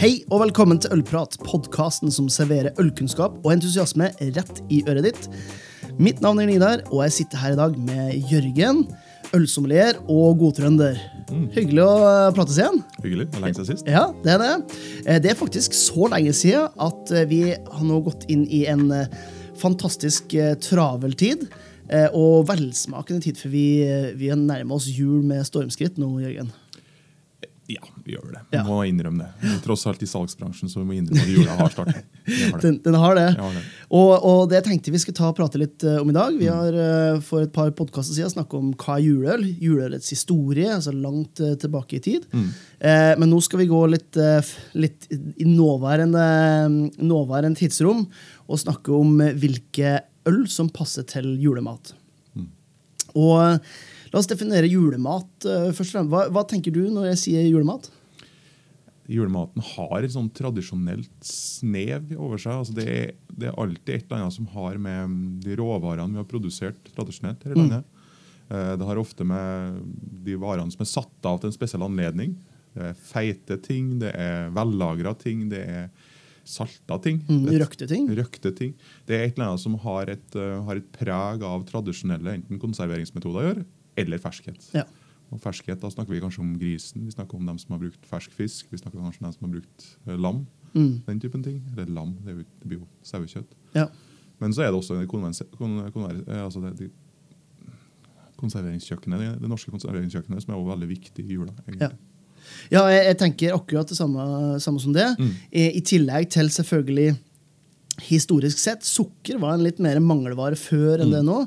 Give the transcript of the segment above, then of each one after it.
Hei og velkommen til Ølprat, podkasten som serverer ølkunnskap og entusiasme rett i øret ditt. Mitt navn er Nidar, og jeg sitter her i dag med Jørgen, ølsommelier og godtrønder. Hyggelig å eh, prates igjen. Hyggelig. Det er lenge siden sist. Ja, det er det. Eh, Det er faktisk så lenge siden at eh, vi har nå gått inn i en fantastisk travel tid. Og velsmakende tid, for vi, vi nærmer oss jul med stormskritt nå, Jørgen. Ja, vi gjør det. Vi Ja. må innrømme det. Tross alt i salgsbransjen, så vi må innrømme at jula har det. Den, den har det. Har det. Og, og det tenkte vi skulle ta og prate litt eh, om i dag. Vi har eh, for et par podkaster siden snakket om hva er juleøl. Juleølets historie, altså langt eh, tilbake i tid. Eh, men nå skal vi gå litt, litt i nåværende, nåværende tidsrom og snakke om hvilke øl som passer til julemat. Og eh, La oss definere julemat eh, først. og fremst. Hva, hva tenker du når jeg sier julemat? Julematen har et sånn tradisjonelt snev over seg. Altså det, er, det er alltid et eller annet som har med de råvarene vi har produsert tradisjonelt her i landet. Mm. Det har ofte med de varene som er satt av til en spesiell anledning. Det er feite ting, det er vellagra ting, det er salta ting. Mm, røkte ting? Røkte ting. Det er et eller annet som har et, eh, har et preg av tradisjonelle enten konserveringsmetoder å gjøre, eller ferskhet. Ja. Og ferskhet, Da snakker vi kanskje om grisen, vi snakker om dem som har brukt fersk fisk, vi snakker kanskje om dem som har brukt eh, lam. Mm. Den typen ting. Eller lam, det, jo, det blir jo sauekjøtt. ja. Men så er det også eh, altså det, det, konserveringskjøkkenet, det, norske konserveringskjøkkenet, som er også veldig viktig i jula. egentlig. Ja. Ja, jeg, jeg tenker akkurat det samme, samme som det. Mm. I, I tillegg til selvfølgelig historisk sett. Sukker var en litt mer mangelvare før enn det nå.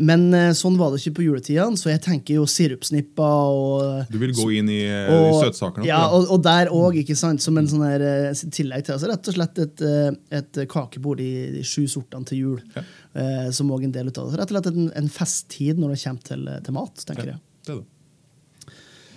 Men eh, sånn var det ikke på juletida, så jeg tenker jo sirupsnipper og Du vil gå inn i, eh, og, i søtsakene? Ja, og, og der òg, ikke sant? Som en sånn her eh, tillegg til altså, rett og slett et, et kakebord i de sju sortene til jul. Ja. Eh, som òg en del av det. Rett og slett en, en festtid når det kommer til, til mat, tenker Ja, jeg. det er det.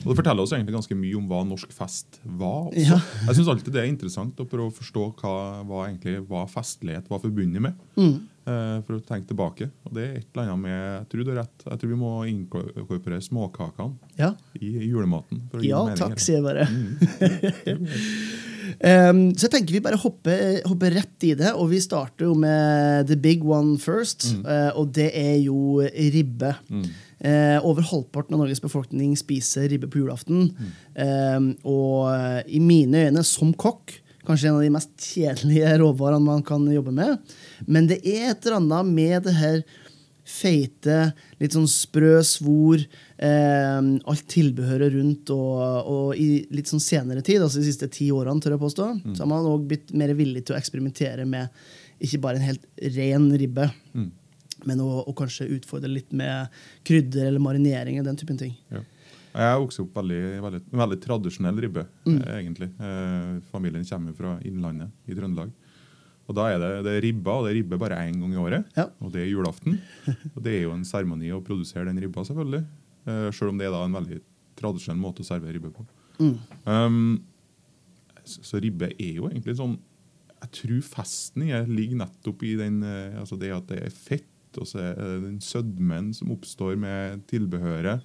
Og Det forteller oss egentlig ganske mye om hva norsk fest var. også. Ja. Jeg synes alltid det er interessant å prøve å forstå hva, hva, egentlig, hva festlighet var forbundet med. Mm. Eh, for å tenke tilbake. Og det er et eller annet med Jeg tror du har rett. Jeg tror vi må inkorporere småkakene Ja, i, julematen. Ja takk, sier jeg bare. Um, så jeg tenker vi bare hopper, hopper rett i det, og vi starter jo med the big one first. eh, og det er jo ribbe. Eh, over halvparten av Norges befolkning spiser ribbe på julaften. Um, og i mine øyne, som kokk, kanskje en av de mest kjedelige råvarene man kan jobbe med. Men det er et eller annet med det her feite, litt sånn sprø svor, eh, alt tilbehøret rundt, og, og i litt sånn senere tid, altså de siste ti årene, tør jeg påstå, så har man også blitt mer villig til å eksperimentere med ikke bare en helt ren ribbe, men å, å kanskje utfordre litt med krydder eller marinering og den typen ting. Ja. Jeg er vokst opp veldig, veldig, veldig tradisjonell ribbe, Mm. egentlig. Eh, familien kommer fra Innlandet i Trøndelag. Og da er det, det er ribba, og det er ribbe bare én gang i året. Ja. Og det er julaften. Og det er jo en seremoni å produsere den ribba, selvfølgelig. Eh, Selv om det er da en veldig tradisjonell måte å servere ribbe på. Mm. Um, så, så ribbe er jo egentlig sånn Jeg tror festen i det ligger nettopp i den, eh, altså det at det er fett, og så er det den sødmen som oppstår med tilbehøret.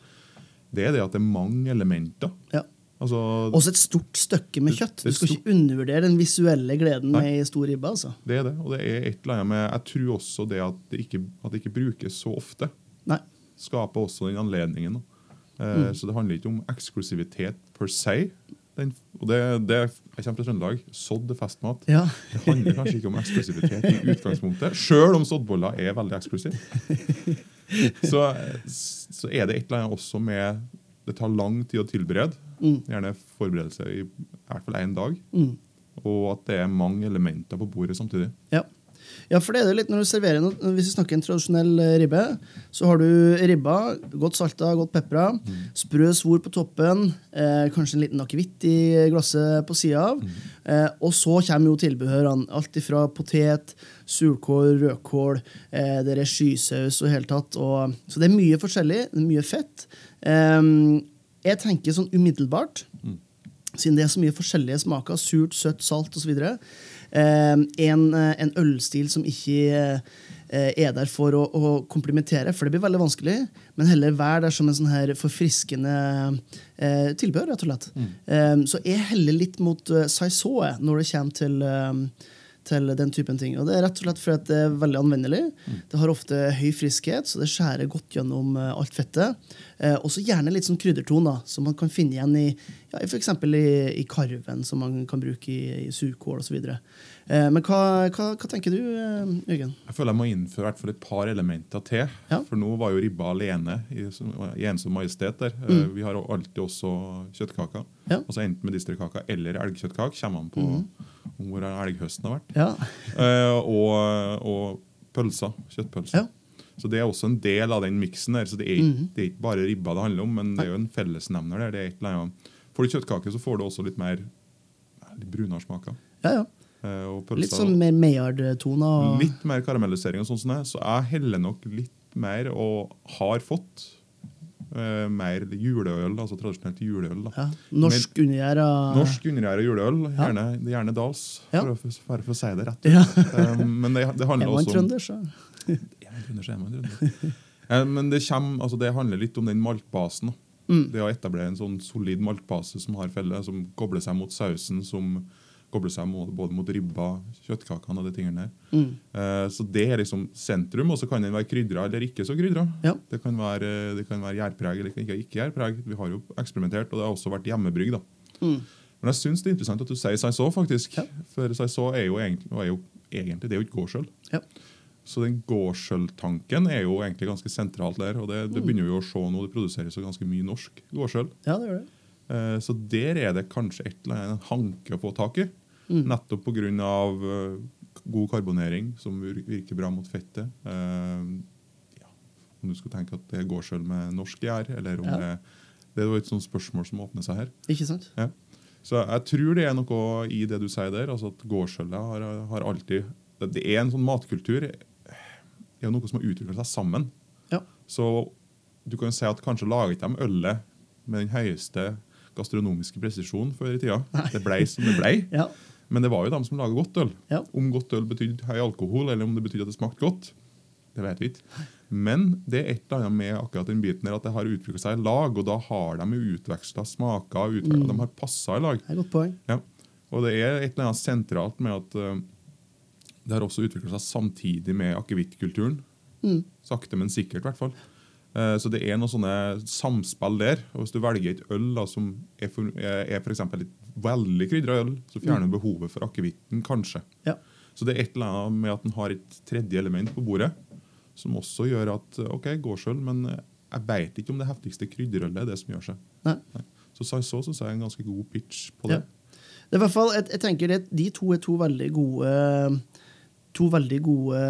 Det er det at det er mange elementer. Ja. Altså, Også et stort stykke med kjøtt. Du skal ikke undervurdere den visuelle gleden Nei. med stor ribbe. altså. det er det. Og det er et eller annet med Jeg tror også det at det ikke, at det ikke brukes så ofte, Nei. skaper også den anledningen. da. mm. Så det handler ikke om eksklusivitet per se. Den, og det, det, Jeg kommer fra Trøndelag. Sodd er festmat. Ja. Det handler kanskje ikke om eksklusivitet i utgangspunktet, sjøl om soddboller er veldig eksklusivt. Så, så er det et eller annet også med Det tar lang tid å tilberede. Mm. Gjerne forberedelse i, i hvert fall én dag. Mm. Og at det er mange elementer på bordet samtidig. Ja. Ja, for det er det litt når du serverer noe. Hvis vi snakker en tradisjonell eh, ribbe, så har du ribba, godt salta, godt pepra, sprø svor på toppen, eh, kanskje en liten akevitt i glasset på sida av. Eh, og så kommer jo tilbehørene. Alt ifra potet, surkål, rødkål, eh, det er skysaus og hele tatt. Og, så det er mye forskjellig. Det er mye fett. Eh, jeg tenker sånn umiddelbart siden det er så mye forskjellige smaker, surt, søtt, salt osv. Eh, en, eh, en ølstil som ikke eh, er der for å, å komplementere, for det blir veldig vanskelig, men heller være der som en sånn her forfriskende eh, tilbehør, rett og slett. Eh, så jeg heller litt mot uh, Saisoo når det kommer til eh, til den typen ting. Og Det er rett og slett fordi at det er veldig anvendelig. Det har ofte høy friskhet, så det skjærer godt gjennom uh, alt fettet. Eh, og så gjerne litt sånn krydderton, da, som man kan finne igjen i, ja, f.eks. I, i karven, som man kan bruke i, i surkål osv. Eh, men hva, hva, hva tenker du, eh, Jørgen? Jeg føler jeg må innføre hvert fall et par elementer til. Ja. For nå var jo ribba alene i, i ensom majestet der. Mm. Vi har alltid også kjøttkaker. Ja. Altså Enten medisterkaker eller elgkjøttkake, kommer an på Mm. hvor elghøsten har vært. Ja. Eh, og, og pølser. Kjøttpølser. Ja. Så det er også en del av den miksen der. Så det er, ikke- det er ikke bare ribba det handler om, men det er jo en fellesnevner der. Det er et eller annet. Får du kjøttkake, så får du også litt mer litt brunere smaker. ja, ja. Eh, og pølser, Litt sånn mer Maillard-toner. Litt mer karamellisering, og sånn som det, så jeg heller nok litt mer, og har fått, uh, mer juleøl, altså tradisjonelt juleøl. da. Ja. Norsk undergjæra Norsk undergjæra juleøl, Ja. gjerne, gjerne Dals, Ja. for, å, for, for å si det rett. Ja. um, men det, det Er handler også om trønder, så er man en trønder. Eh, Men det, kommer, altså det handler litt om den maltbasen. Mm. Det å etablere en sånn solid maltbase som har felle, som kobler seg mot sausen, som kobler seg mot, både mot ribba, kjøttkakene og de tingene der. Mm. Eh, Så det er liksom sentrum, og så kan den være krydra eller ikke så krydra. Ja. Det kan være, det kan være gjærpreg eller ikke, ikke gjærpreg. Vi har jo eksperimentert, og det har også vært hjemmebrygg. da. Mm. Men jeg syns det er interessant at du sier Saisoo, faktisk. Ja. For Saisoo er jo egentlig, er jo egentlig det er jo ikke gårdsøl. Ja. Så den gårdsølvtanken er jo egentlig ganske sentralt der. Og det, Mm. det begynner vi å se nå. Det produseres jo ganske mye norsk gårdsøl. ja, det gjør det. Eh, Så der er det kanskje et eller annet hanke å få tak i. Mm. Nettopp pga. Uh, god karbonering, som virker bra mot fettet. Eh, ja. Om du skulle tenke at det er gårdsøl med norsk gjær, eller om Ja. det Det er et sånt spørsmål som åpner seg her. Ikke sant? Ja. Så jeg tror det er noe i det du sier der. altså at Gårdsølet har, har alltid det, det er en sånn matkultur. Det er jo noe som har utvikla seg sammen. Ja. Så du kan jo si at kanskje laget de ølet med den høyeste gastronomiske presisjonen før i tida. Det blei som det blei. Ja. Men det var jo de som laga godt øl. Ja. Om godt øl betydde høy alkohol, eller om det betydde at det smakte godt, det vet vi ikke. Men det er et eller annet med akkurat den biten der at det har utvikla seg i lag, og da har de jo utveksla smaker, utvekslet, de har passa i lag. Det er et godt poeng. Ja. Og det er et eller annet sentralt med at eh, det har også utvikla seg samtidig med akevittkulturen. Mm. Sakte, men sikkert, i hvert fall. Eh, Så det er noen sånne samspill der. og Hvis du velger et øl da, som er for, er er for eksempel et veldig krydra øl, så fjerner du behovet for akevitten, kanskje. Ja. Så det er et eller annet med at den har et tredje element på bordet, som også gjør at OK, gårdsøl, men jeg veit ikke om det heftigste krydderølet er det som gjør seg. Nei. Så så syns jeg er en ganske god pitch på det. Ja. Det er i hvert fall, jeg, jeg tenker det, De to er to veldig gode To veldig gode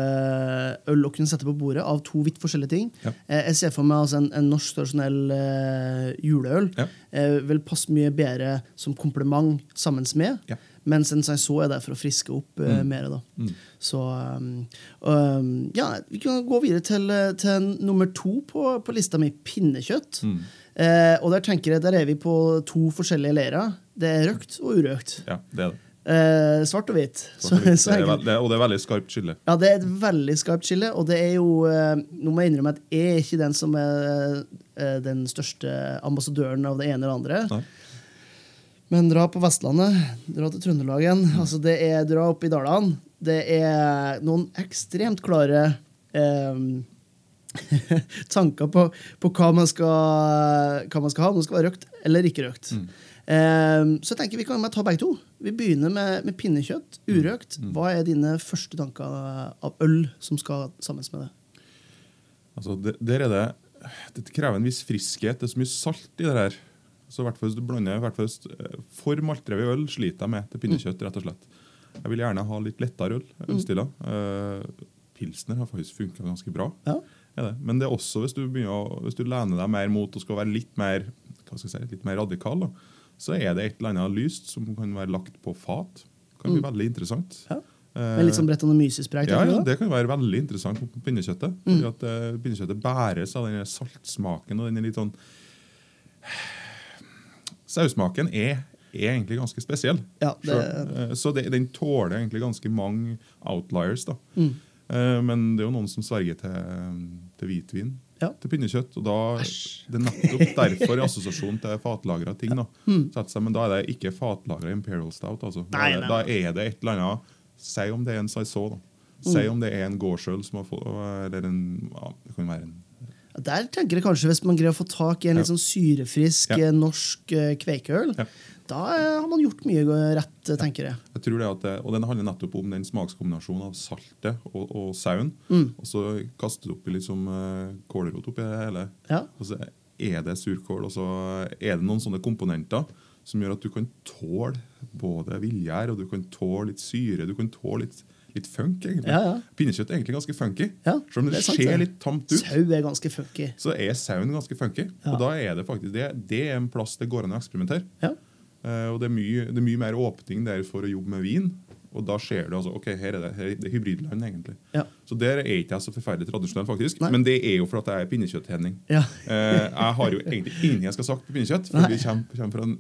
øl å kunne sette på bordet av to vidt forskjellige ting. Ja. Eh, Jeg ser for meg altså en, en norsk tradisjonell uh, juleøl Ja. eh, vil passe mye bedre som kompliment sammen med, Ja. mens en saison er der for å friske opp eh, mer. Da. Mm. Så um, um, ja, vi kan gå videre til, eh, til nummer to på, på lista mi, pinnekjøtt. Mm. Eh, og der tenker jeg, der er vi på to forskjellige leirer. Det er røkt og urøkt. Ja, det er det. Eh, svart og hvit. Og det så er, det er, det, og det er veldig skarpt skille. Ja, det er et veldig skarpt skille, og det er jo eh, Nå må jeg innrømme at jeg er ikke den som er eh, den største ambassadøren av det ene eller andre. Nei. Men dra på Vestlandet, dra til Trøndelagen. altså det er Dra opp i dalene. Det er noen ekstremt klare eh, tanker på, på hva, man skal, hva man skal ha. Om det skal være røkt eller ikke røkt. Eh, så jeg tenker vi kan ta begge to. Vi begynner med, med pinnekjøtt. Urøkt. Hva er dine første tanker av øl som skal sammen med det? Altså, det, der er det Det krever en viss friskhet. Det er så mye salt i det her. Så hvert fall hvis du blander hvert fall, eh, For maltdrevet øl sliter jeg med til pinnekjøtt. rett og slett. Jeg vil gjerne ha litt lettere øl. ølstiller. Eh, pilsner har faktisk funka ganske bra. Ja. Det. Men det er også hvis du, begynner hvis du lener deg mer mot og skal være litt mer hva skal jeg si, litt mer radikal, da, så er det et eller annet lyst som kan være lagt på fat. Det kan bli veldig interessant. Ja. Eh, Med litt sånn bretonomyces-preg? ja, ja, det kan være veldig interessant på pinnekjøttet. Fordi at uh, Pinnekjøttet bæres av den saltsmaken og den litt sånn Saussmaken er, er egentlig ganske spesiell. Ja, det-. Eh, Så det, den tåler egentlig ganske mange outliers. da. Mm. Uh, men det er jo noen som sverger til, til hvitvin Ja. til pinnekjøtt. og da, Det er nettopp derfor i assosiasjon til fatlagra ting. da, setter seg, Men da er det ikke fatlagra Imperial Stout. altså. Da, Nei, er- nei, da er det et eller annet Si om det er en saison. Si om det er en gårdsøl som har fått Eller en ja, Det kan være en Der tenker jeg kanskje Hvis man greier å få tak i en litt sånn syrefrisk Ja. eh, norsk eh, Ja. Da eh, har man gjort mye rett, eh, tenker jeg. Jeg tror det at og Den handler nettopp om den smakskombinasjonen av saltet og, og sauen. Mm. Og så kaster du oppi liksom uh, kålrot oppi det hele. Ja. Og så er det surkål, og så er det noen sånne komponenter som gjør at du kan tåle både villgjær, og du kan tåle litt syre, du kan tåle litt, litt funk, egentlig. Ja, ja. Pinnekjøtt er egentlig ganske funky. Ja, Selv om det, det sant, ser litt tamt ut, Sau er ganske funky. så er sauen ganske funky. Og da er det faktisk det, det er en plass det går an å eksperimentere. Eh, og det er, mye, det er mye mer åpning der for å jobbe med vin. Og da ser du altså, ok, her er det, her er det hybridland, egentlig. Ja. Så der er ikke jeg så forferdelig tradisjonell, faktisk. Nei. Men det er jo for at jeg er pinnekjøtthedning. Ja. Eh, jeg har jo egentlig ingenting jeg skal sagt på pinnekjøtt, for Nei. vi kommer, kommer fra en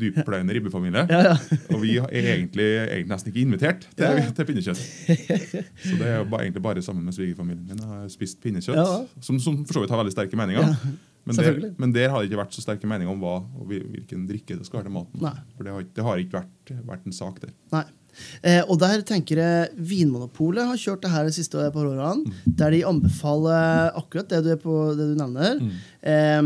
dyptpløyende ribbefamilie. Ja, ja. Og vi er egentlig, egentlig nesten ikke invitert til, Ja, til pinnekjøtt. Så det er jo egentlig bare sammen med svigerfamilien min jeg har spist pinnekjøtt. Som, som for så vidt har veldig sterke meninger. Men, der, men der har det ikke vært så sterke meninger om hva og hvilken drikke det skal være til maten. Nei. For det har, det har ikke vært, vært en sak der. Nei. Eh, og der tenker jeg Vinmonopolet har kjørt det her de siste par årene. Mm. Der de anbefaler akkurat det du, er på, det du nevner. Mm. Eh,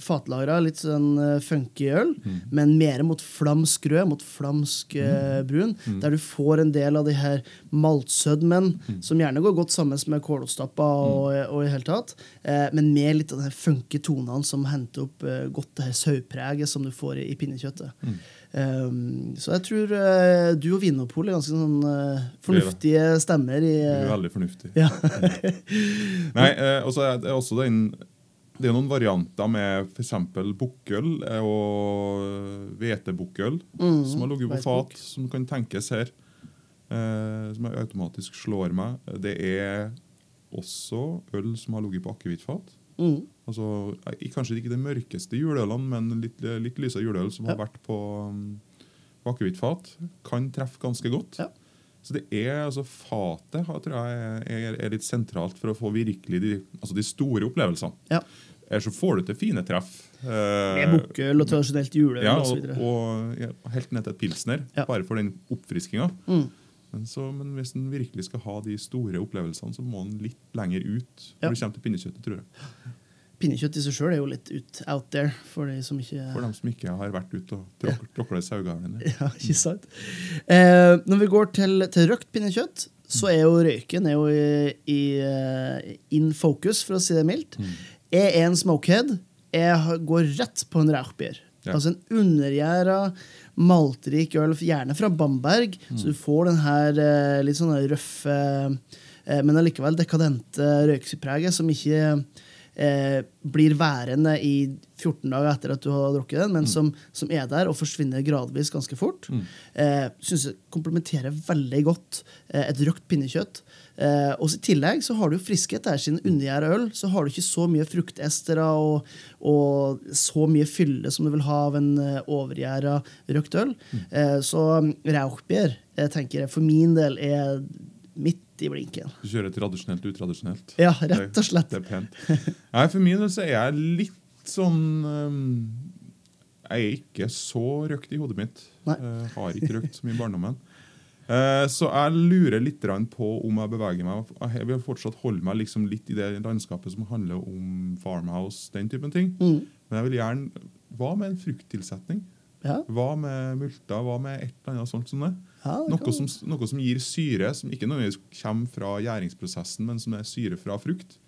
fatlagra, litt sånn eh, funky øl, Mm. men mer mot flamsk rød, mot flamsk eh, brun. Mm. Der du får en del av de her maltsødmen, Mm. som gjerne går godt sammen med kålostappa og, og i hele tatt. Eh, men med litt av de funky tonene som henter opp godt det her saupreget som du får i, i pinnekjøttet. Mm. Um, så jeg tror uh, du og Vinmonopolet er ganske sånn uh, fornuftige stemmer i Det er eh, veldig fornuftig. ja. Nei, uh, og så er det også den det er noen varianter med f.eks. bukkøl og hvetebukkøl Mm, som har ligget på fat, som kan tenkes her. Eh, som jeg automatisk slår meg. Det er også øl som har ligget på akevittfat. mm, Altså, kanskje ikke de mørkeste juleølene, men litt, litt lyse juleøl som har vært på, um, på akevittfat, kan treffe ganske godt. Ja. Så det er, altså Fatet tror jeg er, er litt sentralt for å få virkelig de, altså de store opplevelsene. ja. Ellers så får du til fine treff. eh, Med bukkøl og tradisjonelt juleøl ja, og og, og ja, helt ned til et pilsner, Ja. bare for den oppfriskinga. Mm. Men, så, men hvis en virkelig skal ha de store opplevelsene, så må en litt lenger ut Ja. når det kommer til pinnekjøttet, tror jeg. Pinnekjøtt i seg sjøl er jo litt ut, out there for de som ikke For dem som ikke har vært ute og tråk- tråkla i sauegavlen. Ja, ikke sant? Eh, når vi går til, til røkt pinnekjøtt, så er jo røyken er jo i, i eh, in focus, for å si det mildt. Mm. Jeg er en smokehead. Jeg går rett på en rauchbier. Ja. Altså en undergjæra, maltrik øl, gjerne fra Bamberg, Mm. så du får den her eh, litt sånn røffe, eh, men allikevel dekadente røykepreget som ikke eh, blir værende i 14 dager etter at du har drukket den, men Mm. som, som er der og forsvinner gradvis ganske fort. Eh, synes jeg komplementerer veldig godt eh, et røkt pinnekjøtt. Eh, og I tillegg så har du jo friskhet der. Siden undergjæra øl så har du ikke så mye fruktestere og, og så mye fylle som du vil ha av en eh, overgjæra røkt øl. Eh, så Rauchbier jeg tenker jeg for min del er midt i blinken. Du kjører tradisjonelt utradisjonelt. Ja, rett og slett. Det, det er pent. Nei, For min del så er jeg litt sånn um, Jeg er ikke så røkt i hodet mitt. Nei. Uh, har ikke røkt så mye i barndommen. Uh, så jeg lurer litt på om jeg beveger meg Jeg vil fortsatt holde meg liksom litt i det landskapet som handler om farmhouse, den typen ting. Mm. Men jeg vil gjerne Hva med en frukttilsetning? Ja. Hva med multer? Hva med et eller annet sånt som det? Ja, Noe som, noe som gir syre, som ikke nødvendigvis kommer fra gjæringsprosessen, men som er syre fra frukt.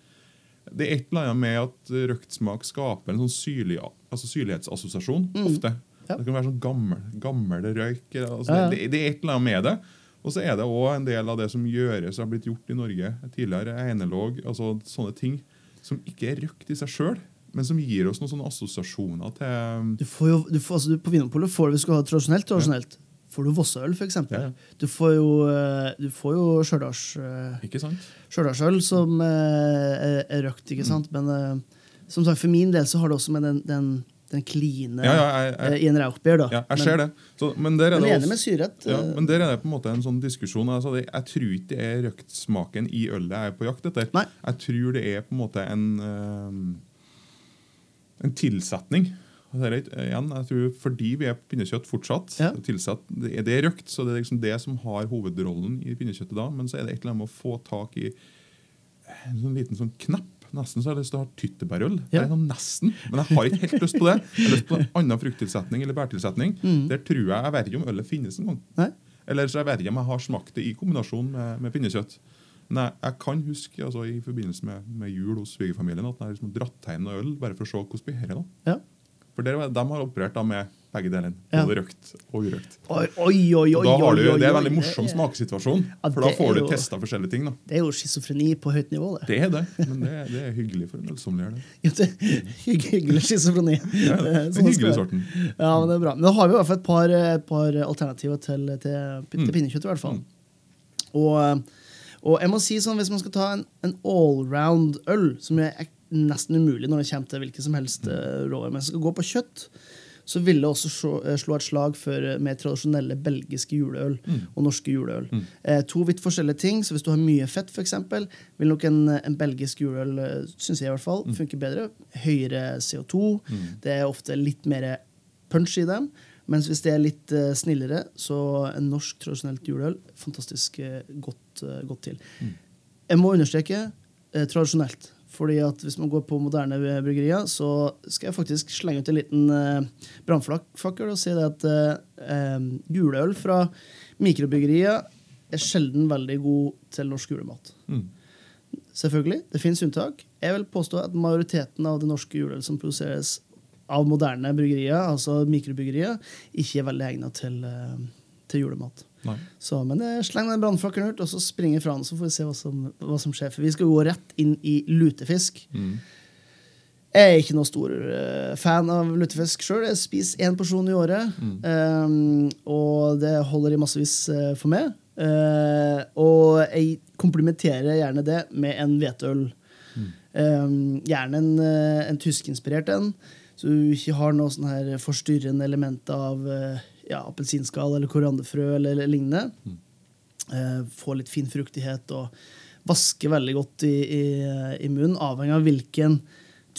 Det er et eller annet med at røkt smak skaper en sånn syrlig, altså syrlighetsassosiasjon. ofte. Mm. Ja. Det kan være sånn gammel, gammel røyk. Altså, Ja, ja. Det, det er et eller annet med det. Og så er det òg en del av det som gjøres og har blitt gjort i Norge tidligere. Einelåg, altså sånne ting som ikke er røkt i seg sjøl, men som gir oss noen sånne assosiasjoner til Du får jo, du får, altså, på Vinmonopolet får du, du skal ha tradisjonelt, tradisjonelt får du Vossøl, f.eks. Ja, ja. Du får jo, eh, du får jo eh? Stjørdalsøl som eh, er, er røkt, ikke sant? Men eh, som sagt, for min del så har det også med den, den den kline Ja, ja, i en rauchbier. da. ja, jeg ser det. Så, men der er det også, med syrett. ja, men der er det på en måte en sånn diskusjon. Altså, det, jeg tror ikke det er røktsmaken i ølet jeg er på jakt etter. Nei. Jeg tror det er på en måte en, en tilsetning. Er ikke- igjen, jeg tror Fordi vi er pinnekjøtt fortsatt, Ja. tilsatt, det, er- det er røkt, så det er liksom det som har hovedrollen i pinnekjøttet da. Men så er det et eller annet med å få tak i en sånn liten sånn knapp. Nesten så har jeg lyst til å ha tyttebærøl. Ja. Det er sånn nesten, Men jeg har ikke helt lyst på det. Jeg har lyst på en annen frukttilsetning eller bærtilsetning. Der tror jeg jeg ikke om ølet finnes en gang. Mm. Nei? Eller så jeg vet ikke om jeg har smakt det i kombinasjon med, med pinnekjøtt. Men jeg, jeg kan huske altså, i forbindelse med, med jul hos svigerfamilien at jeg har liksom dratt hjem noe øl bare for å se hvordan blir da. Ja. For der, de har operert da med begge delene. Ja. Både røkt og urøkt. Oi, oi, oi, oi, Da har du, det er en veldig morsom smakesituasjon. Ja, For da får du testa forskjellige ting. da. Det er jo schizofreni på høyt nivå, det. Det er det, men det, det er hyggelig for en ølsommelier. det. Ja, det er Hyggelig schizofreni. Ja, Eh, det sånn det være. sorten. Ja, men det er bra. Men da har vi i hvert fall et par, et par alternativer til, til, til Mm. pinnekjøtt. i hvert fall. Og, og jeg må si sånn, hvis man skal ta en, en allround øl, som er nesten umulig når det kommer til hvilke som helst Mm. uh, råvarer, men skal gå på kjøtt, så ville jeg også slå, eh, et slag for eh, mer tradisjonelle belgiske juleøl Mm. og norske juleøl. Eh, to vidt forskjellige ting, så hvis du har mye fett, eksempel, vil nok en, en belgisk juleøl, eh, synes jeg i hvert fall, Mm. funke bedre. Høyere CO2, det er ofte litt mer punch i dem. Mens hvis det er litt uh, snillere, så en norsk tradisjonelt juleøl fantastisk uh, godt, uh, godt til. Jeg må understreke eh, tradisjonelt. Fordi at hvis man går på moderne bryggerier, så skal jeg faktisk slenge ut en liten eh, brannfakkel og si det at eh, eh, juleøl fra mikrobryggerier er sjelden veldig god til norsk julemat. Mm. Selvfølgelig, det finnes unntak. Jeg vil påstå at majoriteten av det norske juleøl som produseres av moderne bryggerier, altså mikrobryggerier, ikke er veldig egnet til, eh, til julemat. Så, men eh, sleng den brannfakkelen ut, og så springer fra den, så får vi se hva som, hva som skjer. For vi skal gå rett inn i lutefisk. Mm. Jeg er ikke noe stor uh, fan av lutefisk sjøl. Jeg spiser én porsjon i året. Um, og det holder i massevis uh, for meg. Uh, og jeg komplementerer gjerne det med en hvetøl. Um, gjerne en, en tyskinspirert en, så du ikke har noe sånn her forstyrrende element av ja, appelsinskall eller korianderfrø eller, eller lignende. Eh, få litt fin fruktighet og vaske veldig godt i, i, i munnen, avhengig av hvilken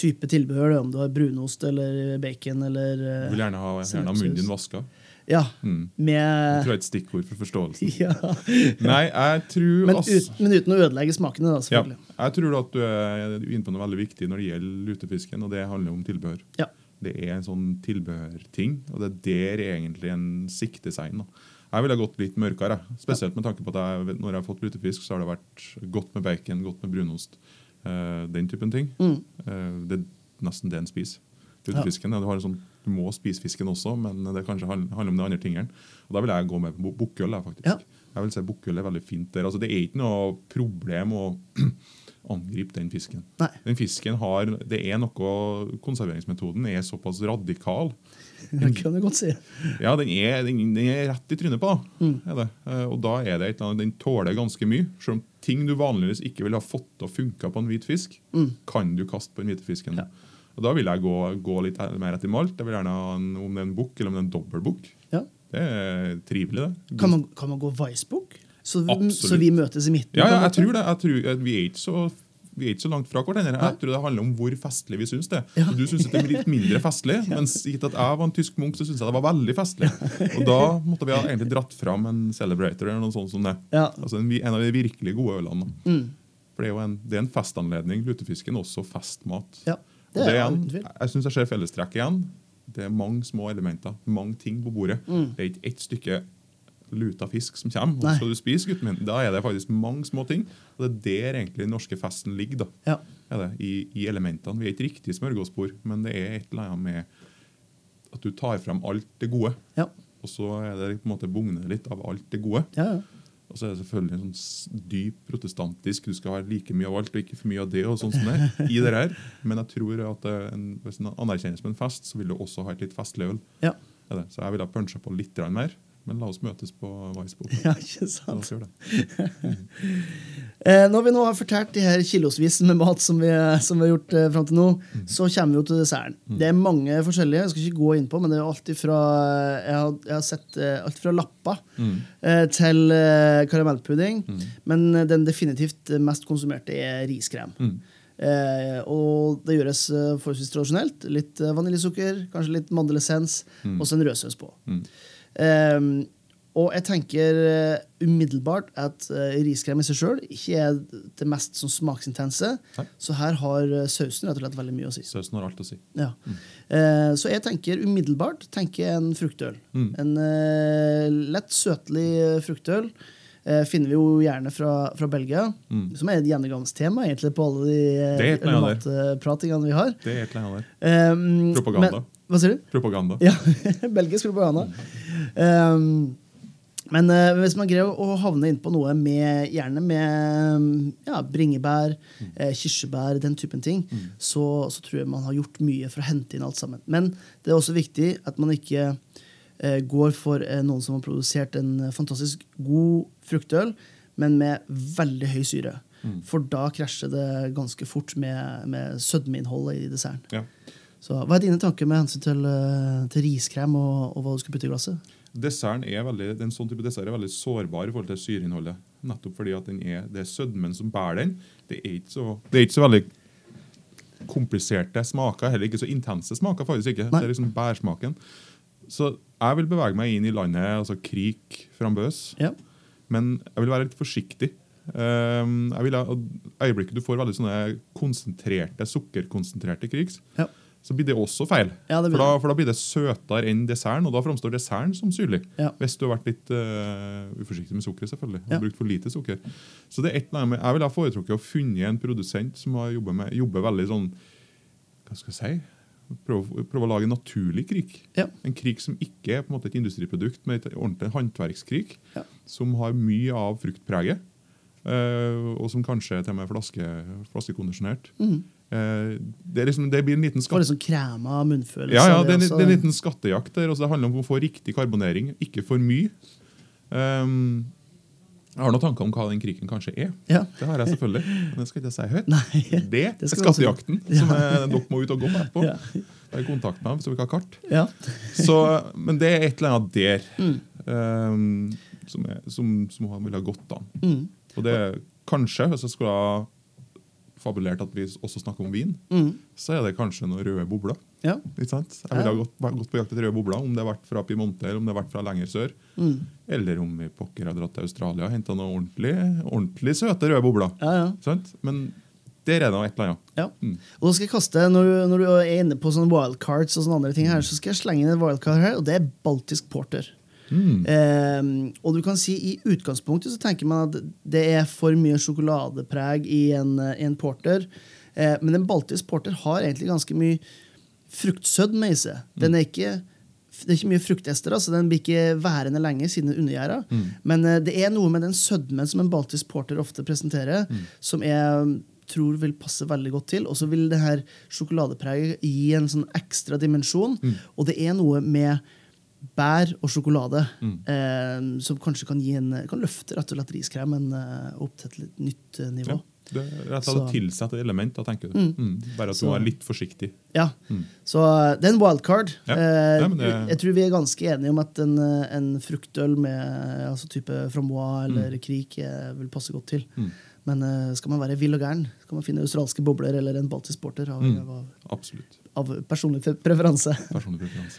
type tilbehør det er, om du har brunost eller bacon eller eh, Du vil gjerne ha, gjerne ha munnen din vaska. Ja, Mm. Det med tror jeg er et stikkord for forståelsen. ja. Nei, jeg tror men, ut, men uten å ødelegge smakene, da, Ja, selvfølgelig. jeg tror at du er inne på noe veldig viktig når det gjelder lutefisken, og det handler om tilbehør. Ja. Det er en sånn tilbehørting, og det er der egentlig en sikter seg inn. Jeg ville gått litt mørkere, spesielt med tanke på at jeg, når jeg har fått lutefisk, så har det vært godt med bacon, godt med brunost. uh, den typen ting. Mm. Uh, det er nesten det en spiser. Lutefisken, ja. du, har en sånn, du må spise fisken også, men det kanskje handler om de andre tingene. Og Da vil jeg gå med bukkøl. faktisk. Ja. Jeg vil si Bukkøl er veldig fint der. Altså, det er ikke noe problem å angripe den fisken. Nei. Den fisken har, det er noe, Konserveringsmetoden er såpass radikal. Det kan du godt si. Ja, Den er, den, den er rett i trynet på. da. Mm. Det. Eh, Og da er det et eller annet, Den tåler ganske mye. Selv om ting du vanligvis ikke ville ha fått til å funke på en hvit fisk, kan du kaste på den hvite fisken. Mm. Ja. Og Da vil jeg gå, gå litt mer etter malt. Jeg vil gjerne ha en, Om det er en bukk eller om det er en dobbeltbukk. Ja. Det er trivelig, det. Kan, man, kan man gå Weissbuch? Så, så vi møtes i midten? Ja, ja, jeg tror det. Jeg tror, eh, vi, er ikke så, vi er ikke så langt fra hverandre. Jeg tror det handler om hvor festlig vi syns det. Ja. Du syns det er litt mindre festlig, mens gitt at jeg var en tysk munk, så syns jeg det var veldig festlig. Og da måtte vi ha egentlig dratt fram en Celebrator eller noe sånt som det. Ja. Altså en, en av de virkelig gode ølene. Mm. For det er jo en, det er en festanledning. Lutefisken er også festmat. Ja, det er igjen, uten tvil. jeg syns jeg ser fellestrekk igjen. Det er mange små elementer, mange ting på bordet. Mm. Det er ikke ett stykke luta fisk som kommer. Nei. Og skal du spise, gutten min, da er det faktisk mange små ting. Og det er der egentlig den norske festen ligger. da. Ja. Det, i, I elementene. Vi er ikke riktig smørgåsbord, men det er et eller annet med at du tar frem alt det gode. Ja. Og så er det på en måte bugner litt av alt det gode. Ja, ja. Og så er det selvfølgelig en sånn dyp protestantisk Du skal ha like mye av alt og ikke for mye av det. og sånn som det i det her. Men jeg tror at eh, en, hvis en anerkjennes med en fest, så vil du også ha et litt festlig øl. Ja. Så jeg ville ha punsja på litt mer. Men la oss møtes på Weissbop. Ja, ikke sant? Eh, når vi nå har fortalt de her kilosvis med mat som vi, som vi har gjort eh, fram til nå, Mm. så kommer vi jo til desserten. Det er mange forskjellige, jeg skal ikke gå inn på, men det er alt fra, Jeg har, jeg har sett eh, alt fra lapper Mm. til karamellpudding. Men den definitivt mest konsumerte er riskrem. Mm. Eh, og det gjøres eh, forholdsvis tradisjonelt. Litt eh, vaniljesukker, kanskje litt mandelessens, og så en rødsaus på. Mm. Eh, og jeg tenker uh, umiddelbart at uh, riskrem i seg sjøl ikke er det mest sånn smaksintense. Nei. Så her har uh, sausen rett og slett veldig mye å si. Sausen har alt å si. Ja. Eh, så jeg tenker umiddelbart tenker en fruktøl. Mm. En lett søtlig fruktøl. Finner vi jo gjerne fra, fra Belgia, som er et gjennomgangstema egentlig på alle de Mm. Matpratingene vi har. Det er et eller annet der. Eh, Propaganda. Men, hva sier du? Propaganda. Ja, belgisk propaganda. Um, men uh, hvis man greier å havne inn på noe med, gjerne med ja, bringebær, eh, kirsebær, den typen ting, så, så tror jeg man har gjort mye for å hente inn alt sammen. Men det er også viktig at man ikke eh, går for eh, noen som har produsert en fantastisk god fruktøl, men med veldig høy syre. For da krasjer det ganske fort med, med sødmeinnholdet i desserten. Ja. Så Hva er dine tanker med hensyn til, eh, til riskrem og, og hva du skal putte i glasset? Desserten er veldig, den sånn type dessert er veldig sårbar i forhold til syreinnholdet. Nettopp fordi at den er, det er sødmen som bærer den. Det er ikke så, det er ikke så veldig kompliserte smaker, heller ikke så intense smaker. faktisk ikke. Nei. Det er liksom bærsmaken. Så jeg vil bevege meg inn i landet, altså krik frambøs. Ja. Men jeg vil være litt forsiktig. Um, jeg vil øyeblikket du får veldig sånne konsentrerte, sukkerkonsentrerte krigs, Ja. Så blir det også feil. Ja, det blir for, da, for da blir det søtere enn desserten, og da framstår desserten som syrlig. Ja. Hvis du har vært litt uh, uforsiktig med sukkeret, selvfølgelig. Og Ja. brukt for lite sukker. Så det er et eller Jeg ville ha foretrukket å funnet en produsent som har jobbet, med, jobber veldig sånn Hva skal jeg si? Prøve, prøve å lage en naturlig krik. Ja. En krik som ikke er på en måte et industriprodukt, men et ordentlig håndverkskrik. Som har mye av fruktpreget. uh, og som kanskje til og med er flaske, flaskekondisjonert. Eh, det, er liksom, det blir en liten Får skatt. litt sånn krema munnfølelse. Ja, ja, det er, det er en liten skattejakt der. Altså det handler om å få riktig karbonering, ikke for mye. Um, jeg har noen tanker om hva den kriken kanskje er. Ja. Det har jeg selvfølgelig, men det skal ikke jeg si høyt. Nei. Det Det er skattejakten også- skattejakten som er, dere må ut og gå på etterpå. Ja. Er kontakt med dem, så vi ikke har kart. Ja. Så, men det er et eller annet der Mm. um, som, er, som, som han ville ha gått an. Mm. Og det kanskje, hvis jeg skulle ha fabulert at vi også snakker om vin, Mm. så er det kanskje noen røde bobler. ja. Ikke sant? Jeg ville ha gått, gått på jakt etter røde bobler, om det har vært fra Piemonte eller om det har vært fra lenger sør. Mm. Eller om vi pokker har dratt til Australia og henta noen ordentlig, ordentlig søte røde bobler. Ja, ja. Sant? Men der er det et eller annet. ja. Mm. Og da skal jeg kaste, når du, når du er inne på sånne wildcards, og sånne andre ting her, så skal jeg slenge inn en wildcard her, og det er baltisk porter. Mm. Eh, og du kan si I utgangspunktet så tenker man at det er for mye sjokoladepreg i en, eh, en porter. Eh, men en baltisk porter har egentlig ganske mye fruktsødme i seg. Den er ikke, det er ikke mye fruktester, så den blir ikke værende lenge siden den er undergjæra. Men eh, det er noe med den sødmen som en baltisk porter ofte presenterer, som jeg tror vil passe veldig godt til. Og så vil det her sjokoladepreget gi en sånn ekstra dimensjon. Og det er noe med bær og sjokolade eh, som kanskje kan, en, kan løfte rett og slett riskremen eh, opp til et litt nytt eh, nivå. Ja. Det er rett og slett tilsatt tenker du. Mm. Bare at du Så- er litt forsiktig. Ja, Så eh, det er en wildcard. Ja. Eh, Ja, det- Jeg tror vi er ganske enige om at en, en fruktøl med altså type frambois eller krik eh, vil passe godt til. Mm. Men eh, skal man være vill og gæren, skal man finne australske bobler eller en baltisk porter. Av, Absolutt. av personlig preferanse. Personlig preferanse.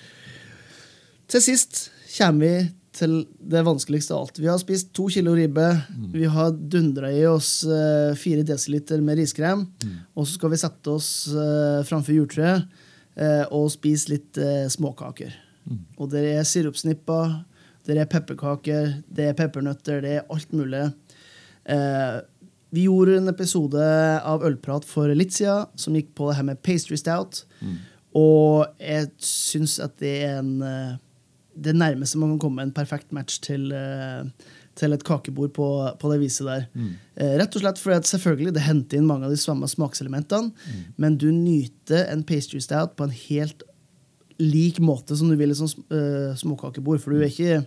Til sist kommer vi til det vanskeligste av alt. Vi har spist to kilo ribbe. Vi har dundra i oss eh, fire desiliter med riskrem. Og så skal vi sette oss uh, framfor juletreet eh, og spise litt eh, småkaker. Og det er sirupsnipper, det er pepperkaker, det er peppernøtter, det er alt mulig. Eh, vi gjorde en episode av Ølprat for litt siden som gikk på det her med pastry stout. Og jeg syns at det er en eh, det nærmeste man kan komme en perfekt match til, eh, til et kakebord på, på det viset der. Mm. rett og slett fordi at selvfølgelig det henter inn mange av de samme smakselementene, men du nyter en pastry stout på en helt lik måte som du vil i sånn uh, småkakebord. For du er ikke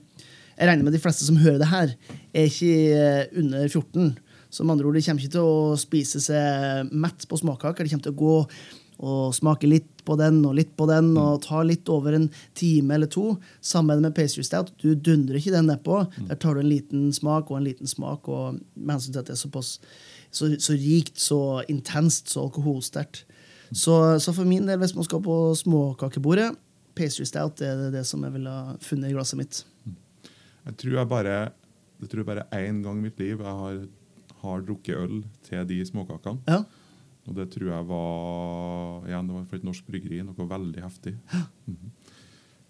Jeg regner med de fleste som hører det her, er ikke eh, under 14. Så med andre ord, de kommer ikke til å spise seg mett på småkaker. De kommer til å gå og smake litt på den og litt på den og ta litt over en time eller to. Sammen med pastry stout. Du dundrer ikke den nedpå. Der tar du en liten smak og en liten smak. og Med hensyn til at det er såpass så, så rikt, så intenst, så alkoholsterkt. Så, så for min del, hvis man skal på småkakebordet, pastry stout det er det, det som jeg ville ha funnet i glasset mitt. Jeg tror jeg bare jeg tror bare én gang i mitt liv jeg har, har drukket øl til de småkakene. Ja. Og det tror jeg var igjen, det var for et norsk bryggeri. Noe veldig heftig. Mhm.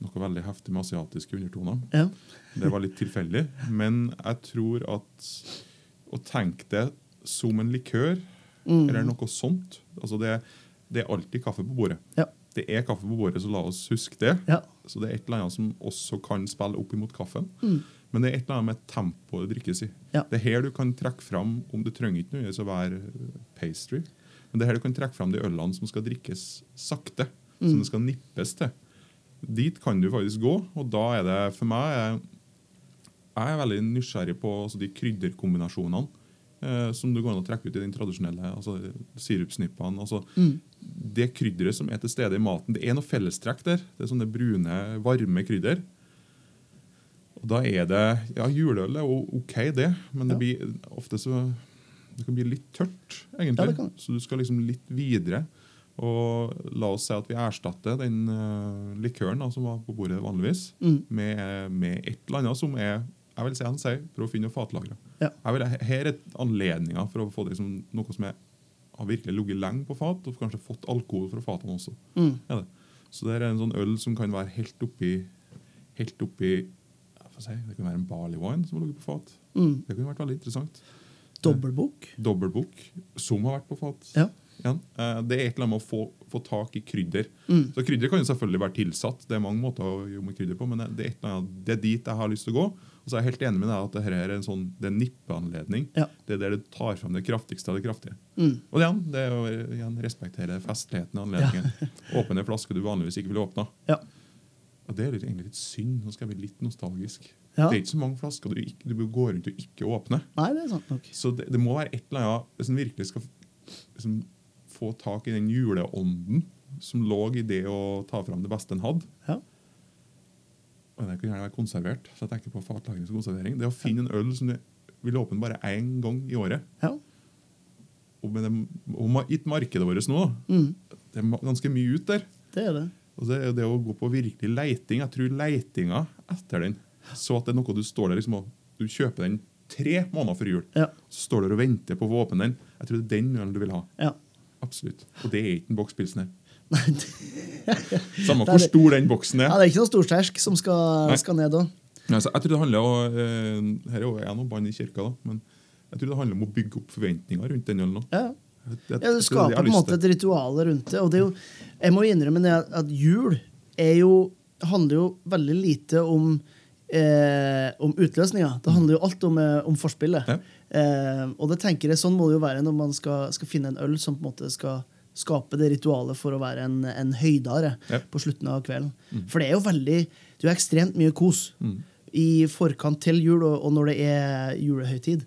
Noe veldig heftig med asiatiske undertoner. Ja. Det var litt tilfeldig. Men jeg tror at å tenke det som en likør, Mm. eller noe sånt altså det, det er alltid kaffe på bordet. Ja. Det er kaffe på bordet, så la oss huske det. Ja. Så det er et eller annet som også kan spille opp imot kaffen. Mm. Men det er et eller annet med tempoet det drikkes i. Ja. Det er her du kan trekke fram om det trenger ikke nødvendigvis å være pastry. Men det er her du kan trekke fram de ølene som skal drikkes sakte. Mm. Som det skal nippes til. Dit kan du faktisk gå, og da er det for meg Jeg, jeg er veldig nysgjerrig på altså, de krydderkombinasjonene eh, som du går an å trekke ut i den tradisjonelle altså sirupsnippene. Altså, Mm. Det krydderet som er til stede i maten, det er noe fellestrekk der. Det er sånne brune, varme krydder. Og da er det Ja, juleøl er OK, det, men det blir ofte så Det kan bli litt tørt, egentlig. Ja. Så du skal liksom litt videre. Og la oss si at vi erstatter den uh, likøren da, som var på bordet vanligvis, Mm. med, med et eller annet som er jeg vil si han sier, for å finne noe fatlagre. Ja. Vil, her er anledninga for å få liksom, noe som er, har virkelig ligget lenge på fat, og kanskje fått alkohol fra fatene også. Mm. Ja. Så det er en sånn øl som kan være helt oppi helt oppi jeg får si, Det kan være en barley wine som har ligget på fat. Mm. Det kunne vært veldig interessant. Dobbeltbok. Dobbelbok, som har vært på fat. Ja. igjen. Eh, Det er et eller annet med å få, få tak i krydder. Mm. Så Krydder kan jo selvfølgelig være tilsatt, det er mange måter å jobbe med krydder på, men det er, et eller annet, det er dit jeg har lyst til å gå. Og så er jeg helt enig med deg at dette er en sånn, det er nippeanledning. Ja. Det er der du tar fram det kraftigste av det kraftige. Mm. Og igjen, det er å igjen respektere festligheten i anledningen. Åpne en flaske du vanligvis ikke ville åpna. Ja. Og det er egentlig litt synd. Nå skal jeg bli litt nostalgisk. Ja. Det er ikke så mange flasker du, ikke, du går rundt og ikke åpner. Nei, det er sant nok. Så det, det må være et eller annet Hvis en virkelig skal liksom, få tak i den juleånden som lå i det å ta fram det beste en hadde Ja. Og det kan gjerne være konservert. Så jeg tenker på fatlagring og konservering. Det å finne en øl som du vil åpne bare én gang i året. Ja. Og med det, i markedet vårt nå, Mm. det er ganske mye ut der. Det er det. Og det er det å gå på virkelig leiting. Jeg tror leitinga etter den Så at det er noe du står der liksom og Du kjøper den tre måneder før jul. Ja. Så står du og venter på å få åpne den. Jeg tror det er den ølen du vil ha. Ja. Absolutt. Og det er ikke en bokspilsen her. Samme hvor stor den boksen ja, er. det er ikke noe storsterk som skal, skal ned da. Altså, jeg tror det handler om, eh, Her er jo jeg noe bann i kirka, da, men jeg tror det handler om å bygge opp forventninger rundt den ølen. Ja. Jeg- jeg- Ja, du er skaper på en måte et ritual rundt det. Og det er jo, jeg må innrømme at, jul er jo, handler jo veldig lite om, eh, om utløsninga. Det handler jo alt om, eh, om forspillet. Ja. Eh, og det tenker jeg sånn må det jo være når man skal, skal finne en øl som på en måte skal skape det ritualet for å være en, en høydare Ja. på slutten av kvelden. For det er jo veldig Det er jo ekstremt mye kos i forkant til jul og, og når det er julehøytid.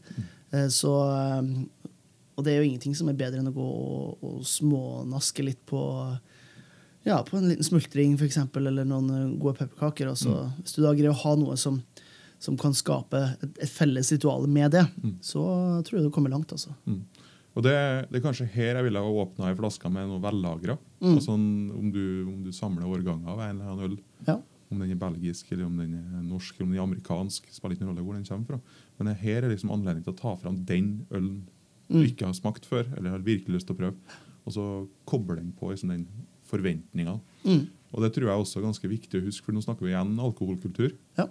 Eh, så eh, Og det er jo ingenting som er bedre enn å gå og, og smånaske litt på ja, på en liten smultring for eksempel, eller noen eh, gode pepperkaker. Så, Hvis du da greier å ha noe som, som kan skape et, et felles ritual med det, så tror jeg du kommer langt. altså. Mm. Og det, det er kanskje her jeg ville ha åpna ei flaske med noe vellagra. Mm. Altså, om, du, om du samler årganger av en eller annen øl, Ja. om den er belgisk, eller om den er norsk, eller om den er amerikansk, spiller ikke noen rolle hvor den kommer fra. Men her er liksom anledning til å ta fram den ølen du Mm. ikke har smakt før, eller har virkelig lyst til å prøve, og så koble den på liksom den forventninga. Mm. Og det tror jeg også er ganske viktig å huske, for nå snakker vi igjen alkoholkultur. Ja.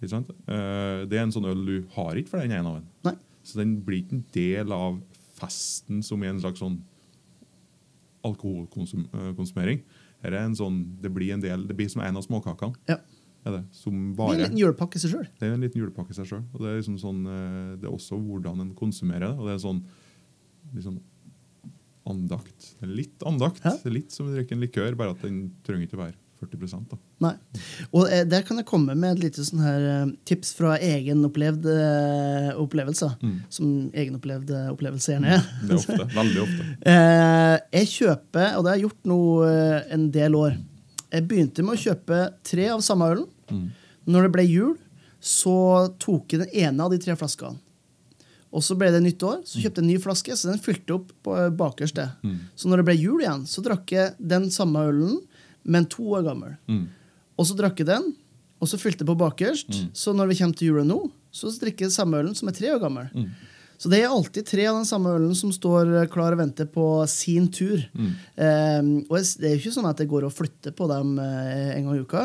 Eh, Det er en sånn øl du har ikke for den ene av den. Så den blir ikke en del av festen som er en slags sånn alkoholkonsumering. Her er en sånn, det blir en del, det blir som en av småkakene. Ja. Er det, som Det er en liten julepakke i seg sjøl. det er en liten julepakke i seg sjøl. Og det er, liksom sånn, eh, det er også hvordan en konsumerer det. Og det er sånn liksom, andakt. Litt andakt. Er litt som å drikke en likør, bare at den trenger ikke å være 40 da. Nei. Og eh, der kan jeg komme med et lite sånn her eh, tips fra egenopplevde eh, opplevelser. Som egenopplevd opplevelse gjerne er. Det er ofte. Veldig ofte. Eh, jeg kjøper, og det har jeg gjort nå en del år Jeg begynte med å kjøpe tre av samme ølen. Når det ble jul, så tok jeg den ene av de tre flaskene. Og så ble det nytt år, så kjøpte jeg en ny flaske, så den fylte opp på Mm. Så når det ble jul igjen, så drakk jeg den samme ølen, men to år gammel. Og så drakk jeg den, og så fylte jeg på bakerst. Så når vi kommer til jula nå, så drikker jeg samme ølen som er tre år gammel. Så det er alltid tre av den samme ølen som står klar og venter på sin tur. Eh, og det er jo ikke sånn at jeg går og flytter på dem eh, en gang i uka,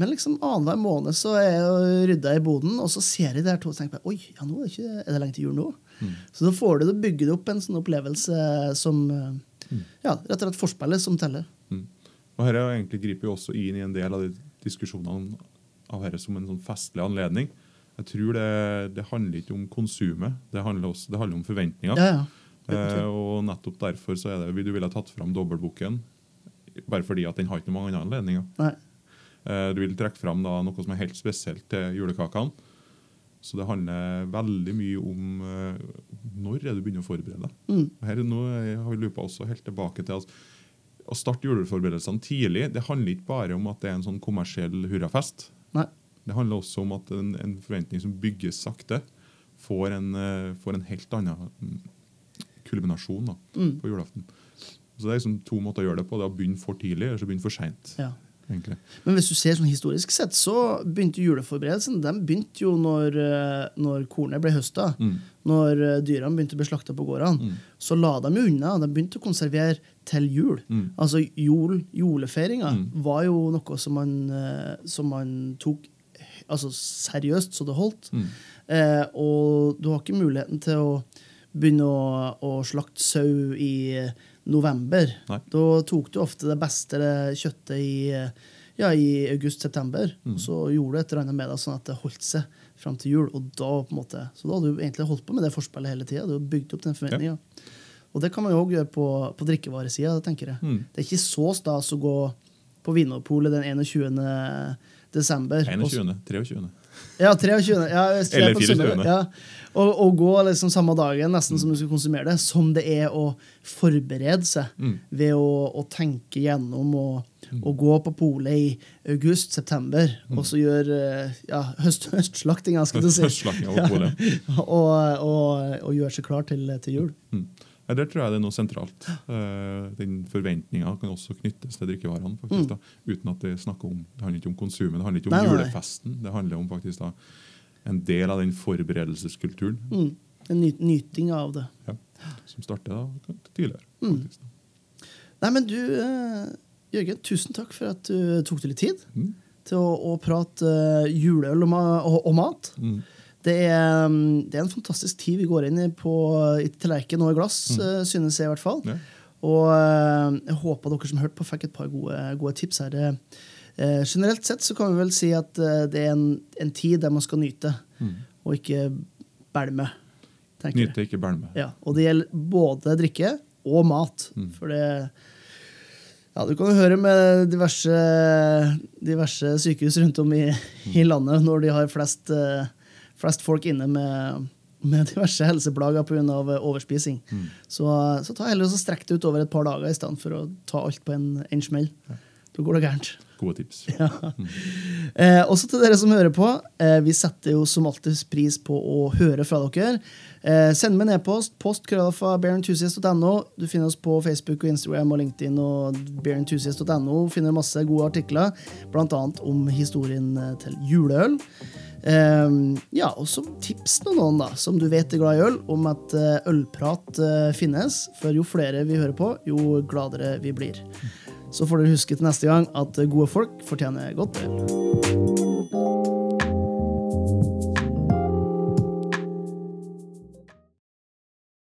men liksom annenhver måned så er jeg rydda i boden, og så ser jeg de her to og tenker jeg, oi, ja, nå er det, ikke, er det lenge til jul nå? Så da får du det bygget opp en sånn opplevelse som eh, ja, rett og slett forspillet som teller. Og er jo egentlig griper jo også inn i en del av de diskusjonene av dette som en sånn festlig anledning. Jeg tror det, det handler ikke om konsumet, det handler, også, det handler om forventninger. Ja. Eh, og nettopp derfor så er det du ville tatt fram dobbeltboken, bare fordi at den har ikke noen andre anledninger. Nei. Eh, du vil trekke fram da noe som er helt spesielt til julekakene. Så det handler veldig mye om eh, når er du begynner å forberede deg. Mm. Her, nå har vi lupa også helt tilbake til altså, å starte juleforberedelsene tidlig. Det handler ikke bare om at det er en sånn kommersiell hurrafest. Det handler også om at en, en forventning som bygges sakte, får en, eh, får en helt annen mm, kulminasjon da, Mm. på julaften. Så Det er liksom to måter å gjøre det på. Det er å begynne for tidlig eller så begynne for seint. Ja. egentlig. Men hvis du ser sånn historisk sett, så begynte juleforberedelsen den begynte jo når, eh, når kornet ble høsta. Mm. Når eh, dyrene begynte å bli slakta på gårdene. Så la de jo unna. De begynte å konservere til jul. Mm. Altså jul, Julefeiringa Mm. var jo noe som man, som man tok altså, seriøst så det holdt. Mm. Eh, og du har ikke muligheten til å begynne å, å slakte sau i november. Nei. Da tok du ofte det beste kjøttet i, ja, i august-september. Mm. Så gjorde du et eller annet med det sånn at det holdt seg fram til jul. Og da, på en måte, så da hadde du egentlig holdt på med det forspillet hele tida. Du hadde bygd opp den forventninga. Og det kan man jo òg gjøre på, på drikkevaresida. tenker jeg. Mm. Det er ikke så stas å gå på Vinmonopolet den 21. desember. 21. 23. ja, 23. Ja, er Eller 24.. Ja. Og, og gå liksom samme dagen nesten som du skal konsumere det, som det er å forberede seg Mm. ved å, å tenke gjennom og, og gå på polet i august-september, Mm. og så gjøre ja, høst, høstslaktinga, skal du si. Høstslaktinga og, og, og gjøre seg klar til, til jul. Mm. Ja, Der tror jeg det er noe sentralt. Eh, den forventninga kan også knyttes til drikkevarene. faktisk da, Uten at det snakker om, det handler ikke om konsumet, det handler ikke om Mm. Nei, julefesten. Det handler om faktisk da en del av den forberedelseskulturen Mm. En ny, nyting av det. ja, som starter da tidligere. Mm. faktisk da. Nei, men du, eh, Jørgen, tusen takk for at du tok deg litt tid Mm. til å, å prate eh, juleøl og, ma og, og mat. Mm. Det er, mm, det er en fantastisk tid vi går inn i på i tallerken og i glass, mm. synes jeg i hvert fall. Ja. Og eh, jeg håper dere som hørte på, fikk et par gode, gode tips her. Eh, generelt sett så kan vi vel si at eh, det er en, en tid der man skal nyte, og ikke bælme. tenker jeg. Nyte, ikke bælme. Ja, og det gjelder både drikke og mat. Mm. For det ja, Du kan jo høre med diverse, diverse sykehus rundt om i, i landet når de har flest, eh, flest folk inne med, med diverse helseplager pga. overspising. Mm. Så, så ta heller og så strekk det ut over et par dager i stedet for å ta alt på en, en smell. Da går det gærent. Gode tips. Ja. Eh, også til dere som hører på. Eh, vi setter jo som alltid pris på å høre fra dere. Eh, send meg en e-post. Post fra bearenthusiast.no. Du finner oss på Facebook og Instagram og LinkedIn og barentusiast.no. Finner masse gode artikler, bl.a. om historien eh, til juleøl. Eh, ja, og så tips til noen da, som du vet er glad i øl, om at eh, ølprat finnes. For jo flere vi hører på, jo gladere vi blir. Så får dere huske til neste gang at gode folk fortjener godt øl.